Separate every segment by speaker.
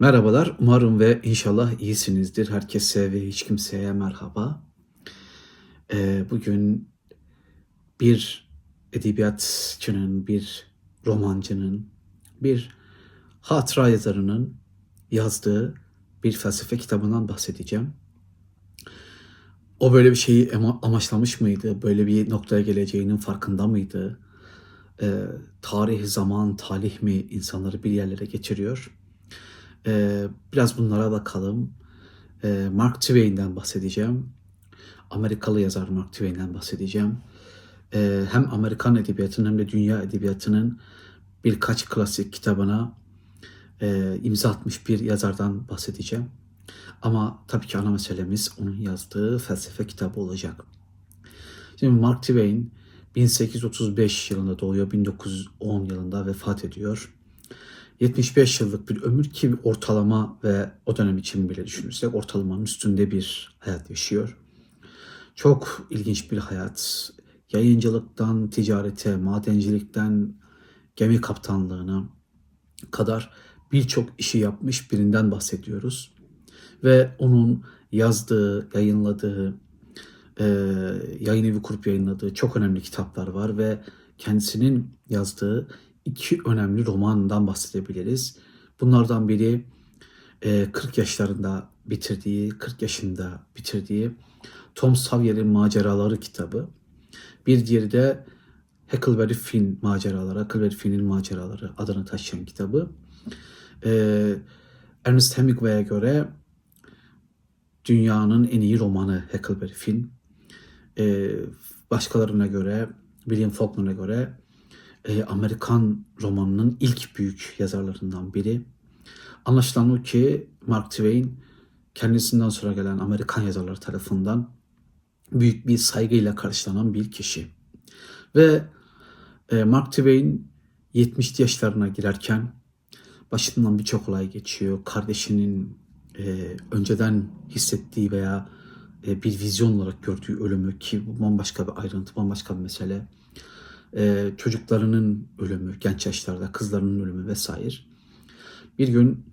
Speaker 1: Merhabalar, umarım ve inşallah iyisinizdir. Herkese ve hiç kimseye merhaba. Ee, bugün bir edebiyatçının, bir romancının, bir hatıra yazarının yazdığı bir felsefe kitabından bahsedeceğim. O böyle bir şeyi ama- amaçlamış mıydı? Böyle bir noktaya geleceğinin farkında mıydı? Ee, tarih, zaman, talih mi insanları bir yerlere geçiriyor? Ee, biraz bunlara bakalım. Ee, Mark Twain'den bahsedeceğim. Amerikalı yazar Mark Twain'den bahsedeceğim. Ee, hem Amerikan edebiyatının hem de dünya edebiyatının birkaç klasik kitabına e, imza atmış bir yazardan bahsedeceğim. Ama tabii ki ana meselemiz onun yazdığı felsefe kitabı olacak. Şimdi Mark Twain 1835 yılında doğuyor, 1910 yılında vefat ediyor. 75 yıllık bir ömür ki ortalama ve o dönem için bile düşünürsek ortalamanın üstünde bir hayat yaşıyor. Çok ilginç bir hayat. Yayıncılıktan ticarete, madencilikten gemi kaptanlığına kadar birçok işi yapmış birinden bahsediyoruz. Ve onun yazdığı, yayınladığı, e, yayın evi kurup yayınladığı çok önemli kitaplar var ve kendisinin yazdığı iki önemli romandan bahsedebiliriz. Bunlardan biri e, 40 yaşlarında bitirdiği, 40 yaşında bitirdiği Tom Sawyer'in Maceraları kitabı. Bir diğeri de Huckleberry Finn maceraları, Huckleberry Finn'in maceraları adını taşıyan kitabı. E, Ernest Hemingway'e göre dünyanın en iyi romanı Huckleberry Finn. E, başkalarına göre, William Faulkner'a göre e, Amerikan romanının ilk büyük yazarlarından biri. Anlaşılan o ki Mark Twain kendisinden sonra gelen Amerikan yazarlar tarafından büyük bir saygıyla karşılanan bir kişi. Ve e, Mark Twain 70 yaşlarına girerken başından birçok olay geçiyor. Kardeşinin e, önceden hissettiği veya e, bir vizyon olarak gördüğü ölümü ki bu bambaşka bir ayrıntı, bambaşka bir mesele. E, çocuklarının ölümü, genç yaşlarda kızlarının ölümü vesaire. Bir gün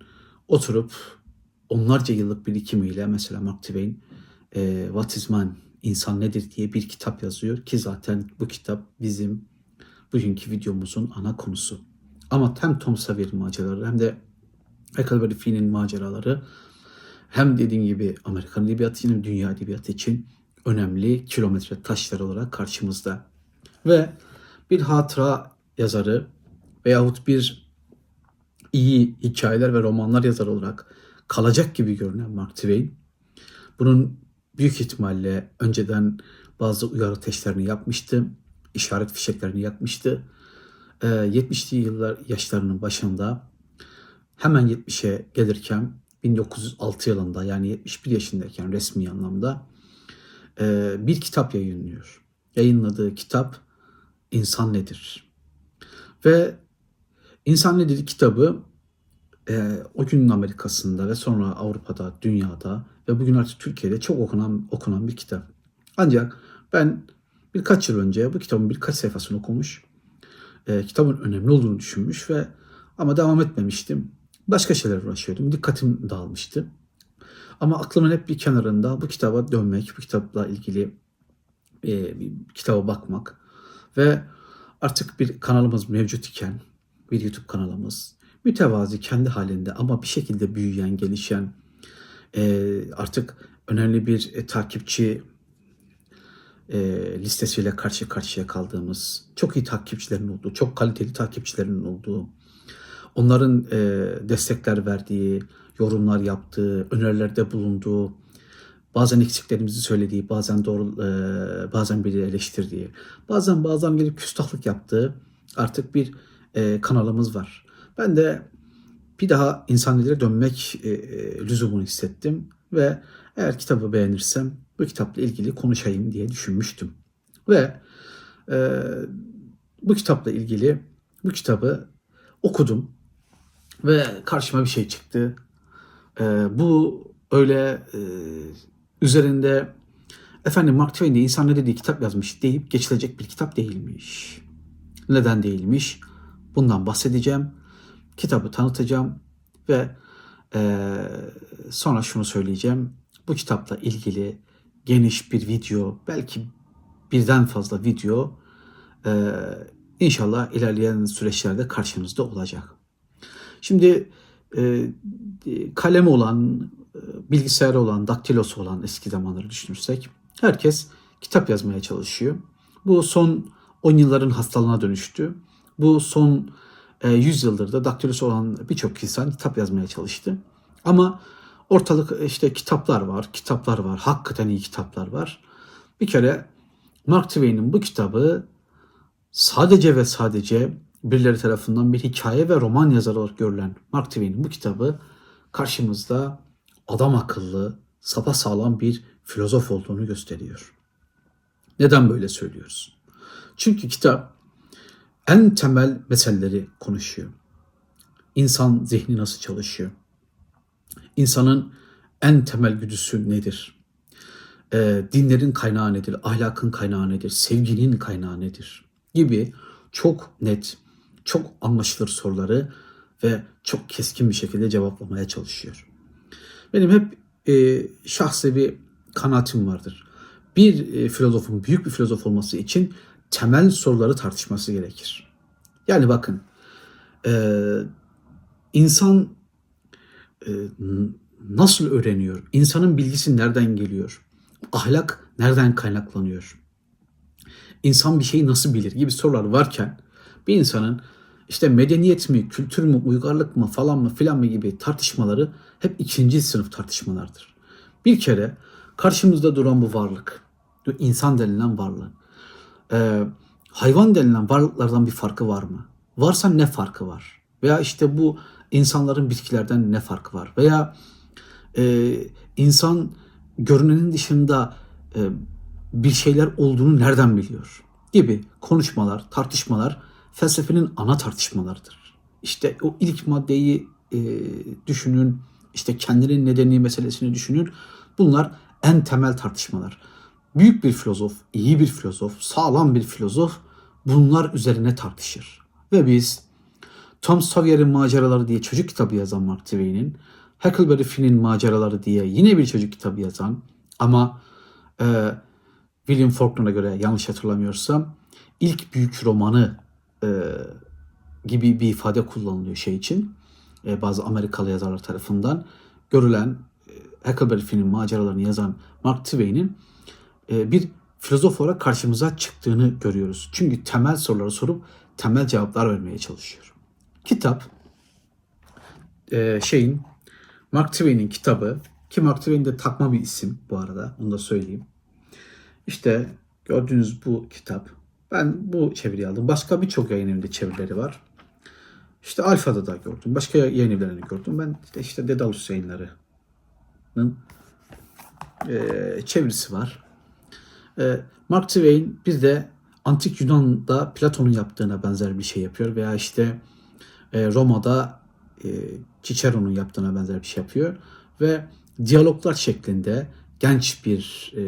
Speaker 1: oturup onlarca yıllık birikimiyle mesela Mark Twain e, What is Man, İnsan Nedir diye bir kitap yazıyor ki zaten bu kitap bizim bugünkü videomuzun ana konusu. Ama hem Tom Sawyer'in maceraları hem de Huckleberry Finn'in maceraları hem dediğim gibi Amerikan edebiyatı hem dünya edebiyatı için önemli kilometre taşları olarak karşımızda. Ve bir hatıra yazarı veyahut bir iyi hikayeler ve romanlar yazarı olarak kalacak gibi görünen Mark Twain bunun büyük ihtimalle önceden bazı uyarı testlerini yapmıştı, işaret fişeklerini yakmıştı. Ee, 70'li yıllar yaşlarının başında hemen 70'e gelirken 1906 yılında yani 71 yaşındayken resmi anlamda e, bir kitap yayınlıyor. Yayınladığı kitap İnsan Nedir? Ve İnsan Nedir kitabı e, o günün Amerika'sında ve sonra Avrupa'da, dünyada ve bugün artık Türkiye'de çok okunan okunan bir kitap. Ancak ben birkaç yıl önce bu kitabın birkaç sayfasını okumuş, e, kitabın önemli olduğunu düşünmüş ve ama devam etmemiştim. Başka şeyler uğraşıyordum. Dikkatim dağılmıştı. Ama aklımın hep bir kenarında bu kitaba dönmek, bu kitapla ilgili e, bir kitaba bakmak ve artık bir kanalımız mevcut iken bir YouTube kanalımız mütevazi kendi halinde ama bir şekilde büyüyen, gelişen e, artık önemli bir e, takipçi e, listesiyle karşı karşıya kaldığımız, çok iyi takipçilerin olduğu, çok kaliteli takipçilerin olduğu, onların destekler verdiği, yorumlar yaptığı, önerilerde bulunduğu, bazen eksiklerimizi söylediği, bazen doğru, e, bazen biri eleştirdiği, bazen bazen gelip küstahlık yaptığı artık bir e, kanalımız var. Ben de bir daha insanlara dönmek e, e, lüzumunu hissettim ve eğer kitabı beğenirsem bu kitapla ilgili konuşayım diye düşünmüştüm. Ve e, bu kitapla ilgili bu kitabı okudum ve karşıma bir şey çıktı. E, bu öyle e, üzerinde efendim Mark Twain de insan ne dediği kitap yazmış deyip geçilecek bir kitap değilmiş. Neden değilmiş? Bundan bahsedeceğim. Kitabı tanıtacağım ve Ee, sonra şunu söyleyeceğim. Bu kitapla ilgili geniş bir video, belki birden fazla video e, inşallah ilerleyen süreçlerde karşınızda olacak. Şimdi e, kalemi olan, e, bilgisayarı olan, daktilosu olan eski zamanları düşünürsek herkes kitap yazmaya çalışıyor. Bu son 10 yılların hastalığına dönüştü. Bu son e, 100 yıldır da daktilosu olan birçok insan kitap yazmaya çalıştı. Ama ortalık işte kitaplar var, kitaplar var, hakikaten iyi kitaplar var. Bir kere Mark Twain'in bu kitabı sadece ve sadece birileri tarafından bir hikaye ve roman yazarı olarak görülen Mark Twain'in bu kitabı karşımızda adam akıllı, sağlam bir filozof olduğunu gösteriyor. Neden böyle söylüyoruz? Çünkü kitap en temel meseleleri konuşuyor. İnsan zihni nasıl çalışıyor? İnsanın en temel güdüsü nedir? Ee, dinlerin kaynağı nedir? Ahlakın kaynağı nedir? Sevginin kaynağı nedir? Gibi çok net, çok anlaşılır soruları ve çok keskin bir şekilde cevaplamaya çalışıyor. Benim hep e, şahsi bir kanaatim vardır. Bir e, filozofun büyük bir filozof olması için temel soruları tartışması gerekir. Yani bakın, e, insan e, nasıl öğreniyor? İnsanın bilgisi nereden geliyor? Ahlak nereden kaynaklanıyor? İnsan bir şeyi nasıl bilir gibi sorular varken bir insanın işte medeniyet mi, kültür mü, uygarlık mı falan mı filan mı gibi tartışmaları hep ikinci sınıf tartışmalardır. Bir kere karşımızda duran bu varlık, insan denilen varlığın e, hayvan denilen varlıklardan bir farkı var mı? Varsa ne farkı var? Veya işte bu insanların bitkilerden ne farkı var? Veya e, insan görünenin dışında e, bir şeyler olduğunu nereden biliyor? Gibi konuşmalar, tartışmalar felsefenin ana tartışmalarıdır. İşte o ilk maddeyi e, düşünün, işte kendinin nedeni meselesini düşünün. Bunlar en temel tartışmalar. Büyük bir filozof, iyi bir filozof, sağlam bir filozof bunlar üzerine tartışır. Ve biz Tom Sawyer'in maceraları diye çocuk kitabı yazan Mark Twain'in, Huckleberry Finn'in maceraları diye yine bir çocuk kitabı yazan ama e, William Faulkner'a göre yanlış hatırlamıyorsam ilk büyük romanı e, gibi bir ifade kullanılıyor şey için. E, bazı Amerikalı yazarlar tarafından görülen e, Huckleberry Finn'in maceralarını yazan Mark Twain'in e, bir filozof olarak karşımıza çıktığını görüyoruz. Çünkü temel soruları sorup temel cevaplar vermeye çalışıyor. Kitap e, şeyin Mark Twain'in kitabı ki Mark Twain de takma bir isim bu arada onu da söyleyeyim. İşte gördüğünüz bu kitap. Ben bu çeviriyi aldım. Başka birçok yayın evinde çevirileri var. İşte Alfa'da da gördüm. Başka yayın evlerini gördüm. Ben işte, işte Dedalus yayınlarının e, çevirisi var. E, Mark Twain bir de Antik Yunan'da Platon'un yaptığına benzer bir şey yapıyor. Veya işte e, Roma'da e, Cicero'nun yaptığına benzer bir şey yapıyor. Ve diyaloglar şeklinde genç bir e,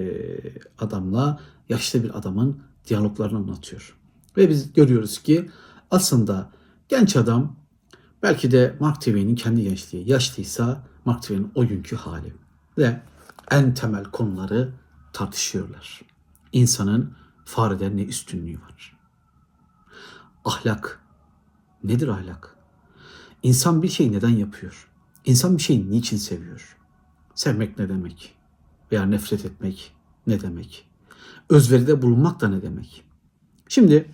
Speaker 1: adamla yaşlı bir adamın diyaloglarını anlatıyor. Ve biz görüyoruz ki aslında genç adam belki de Mark Twain'in kendi gençliği yaşlıysa Mark Twain'in o günkü hali. Ve en temel konuları tartışıyorlar. İnsanın fareden ne üstünlüğü var? Ahlak. Nedir ahlak? İnsan bir şey neden yapıyor? İnsan bir şeyi niçin seviyor? Sevmek ne demek? Veya nefret etmek ne demek? Özveride bulunmak da ne demek? Şimdi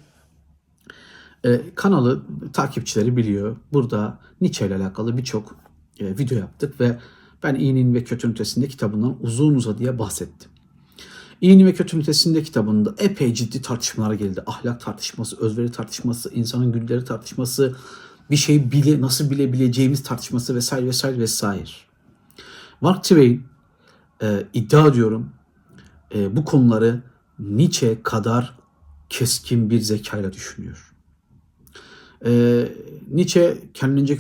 Speaker 1: e, kanalı takipçileri biliyor. Burada Nietzsche ile alakalı birçok e, video yaptık ve ben İyinin ve Kötünün Ötesinde kitabından uzun uzadıya bahsettim. İyinin ve Kötünün Ötesinde kitabında epey ciddi tartışmalar geldi. Ahlak tartışması, özveri tartışması, insanın güdüleri tartışması, bir şey bile nasıl bilebileceğimiz tartışması vesaire vesaire vesaire. Mark Twain e, iddia ediyorum e, bu konuları Nietzsche kadar keskin bir zekayla düşünüyor. E, Nietzsche kendince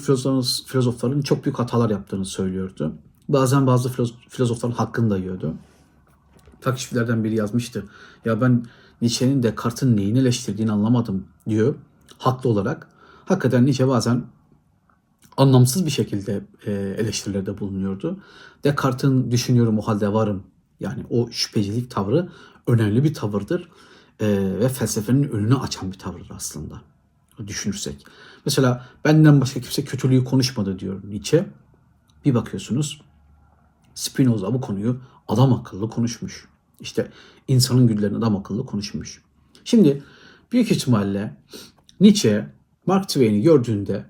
Speaker 1: filozofların, çok büyük hatalar yaptığını söylüyordu. Bazen bazı filozofların hakkını da yiyordu. Takipçilerden biri yazmıştı. Ya ben Nietzsche'nin Descartes'in neyini eleştirdiğini anlamadım diyor. Haklı olarak. Hakikaten Nietzsche bazen anlamsız bir şekilde e, eleştirilerde bulunuyordu. Descartes'in düşünüyorum o halde varım yani o şüphecilik tavrı önemli bir tavırdır E, ve felsefenin önünü açan bir tavırdır aslında düşünürsek. Mesela benden başka kimse kötülüğü konuşmadı diyor Nietzsche. Bir bakıyorsunuz Spinoza bu konuyu adam akıllı konuşmuş. İşte insanın güdülerini adam akıllı konuşmuş. Şimdi büyük ihtimalle Nietzsche Mark Twain'i gördüğünde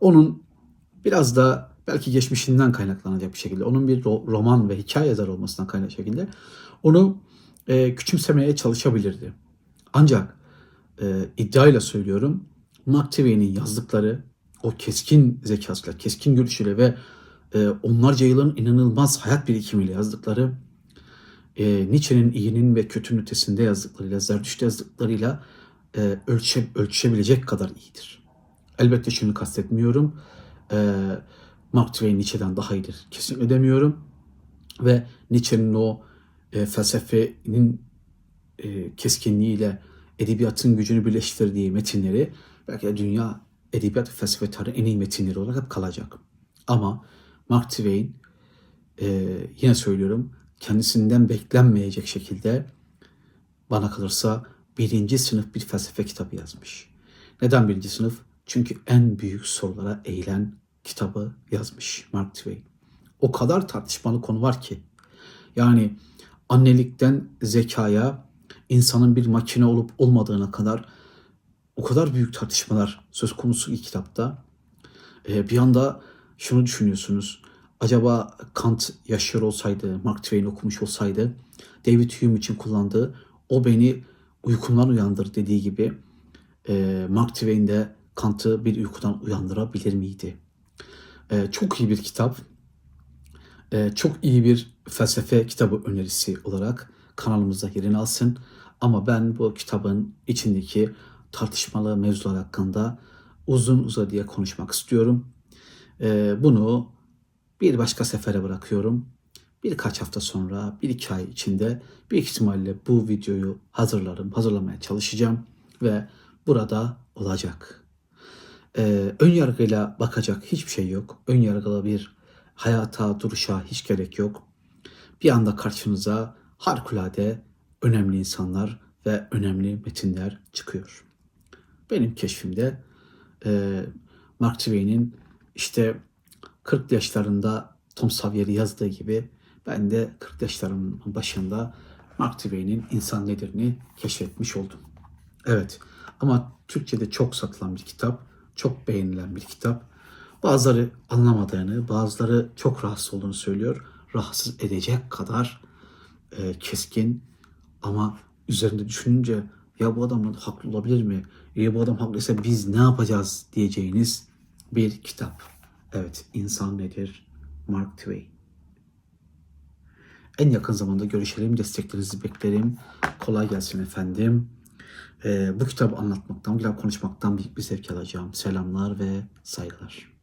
Speaker 1: onun biraz da belki geçmişinden kaynaklanacak bir şekilde, onun bir ro- roman ve hikaye yazarı olmasından kaynaklı şekilde onu e, küçümsemeye çalışabilirdi. Ancak e, iddiayla söylüyorum Twain'in yazdıkları o keskin zekasıyla, keskin görüşüyle ve e, onlarca yılın inanılmaz hayat birikimiyle yazdıkları e, Nietzsche'nin iyinin ve kötünün ötesinde yazdıklarıyla, Zerdüşt'te yazdıklarıyla e, ölçe, ölçüşebilecek kadar iyidir. Elbette şunu kastetmiyorum. E, Mark Twain Nietzsche'den daha iyidir. Kesinlikle demiyorum. Ve Nietzsche'nin o e, felsefenin e, keskinliğiyle edebiyatın gücünü birleştirdiği metinleri belki de dünya edebiyat ve felsefe tarihi en iyi metinleri olarak hep kalacak. Ama Mark Twain e, yine söylüyorum kendisinden beklenmeyecek şekilde bana kalırsa birinci sınıf bir felsefe kitabı yazmış. Neden birinci sınıf? Çünkü en büyük sorulara eğilen kitabı yazmış Mark Twain. O kadar tartışmalı konu var ki. Yani annelikten zekaya, insanın bir makine olup olmadığına kadar o kadar büyük tartışmalar söz konusu bir kitapta. Ee, bir anda şunu düşünüyorsunuz. Acaba Kant yaşıyor olsaydı, Mark Twain okumuş olsaydı, David Hume için kullandığı o beni uykumdan uyandır dediği gibi e, Mark Twain de Kant'ı bir uykudan uyandırabilir miydi? E, çok iyi bir kitap. E, çok iyi bir felsefe kitabı önerisi olarak kanalımızda yerini alsın. Ama ben bu kitabın içindeki tartışmalı mevzular hakkında uzun uzadıya konuşmak istiyorum. E, bunu bir başka sefere bırakıyorum. Birkaç hafta sonra, bir iki ay içinde büyük ihtimalle bu videoyu hazırlarım, hazırlamaya çalışacağım ve burada olacak. Ee, ön yargıyla bakacak hiçbir şey yok. Ön yargılı bir hayata, duruşa hiç gerek yok. Bir anda karşınıza harikulade önemli insanlar ve önemli metinler çıkıyor. Benim keşfimde e, Mark Twain'in işte 40 yaşlarında Tom Sawyer'i yazdığı gibi ben de 40 yaşlarımın başında Mark Twain'in insan nedirini keşfetmiş oldum. Evet ama Türkçe'de çok satılan bir kitap, çok beğenilen bir kitap. Bazıları anlamadığını, bazıları çok rahatsız olduğunu söylüyor. Rahatsız edecek kadar e, keskin ama üzerinde düşününce ya bu adam haklı olabilir mi? Ya bu adam haklıysa biz ne yapacağız diyeceğiniz bir kitap. Evet, insan nedir? Mark Twain. En yakın zamanda görüşelim. Desteklerinizi beklerim. Kolay gelsin efendim. Ee, bu kitabı anlatmaktan, güzel konuşmaktan büyük bir zevk alacağım. Selamlar ve saygılar.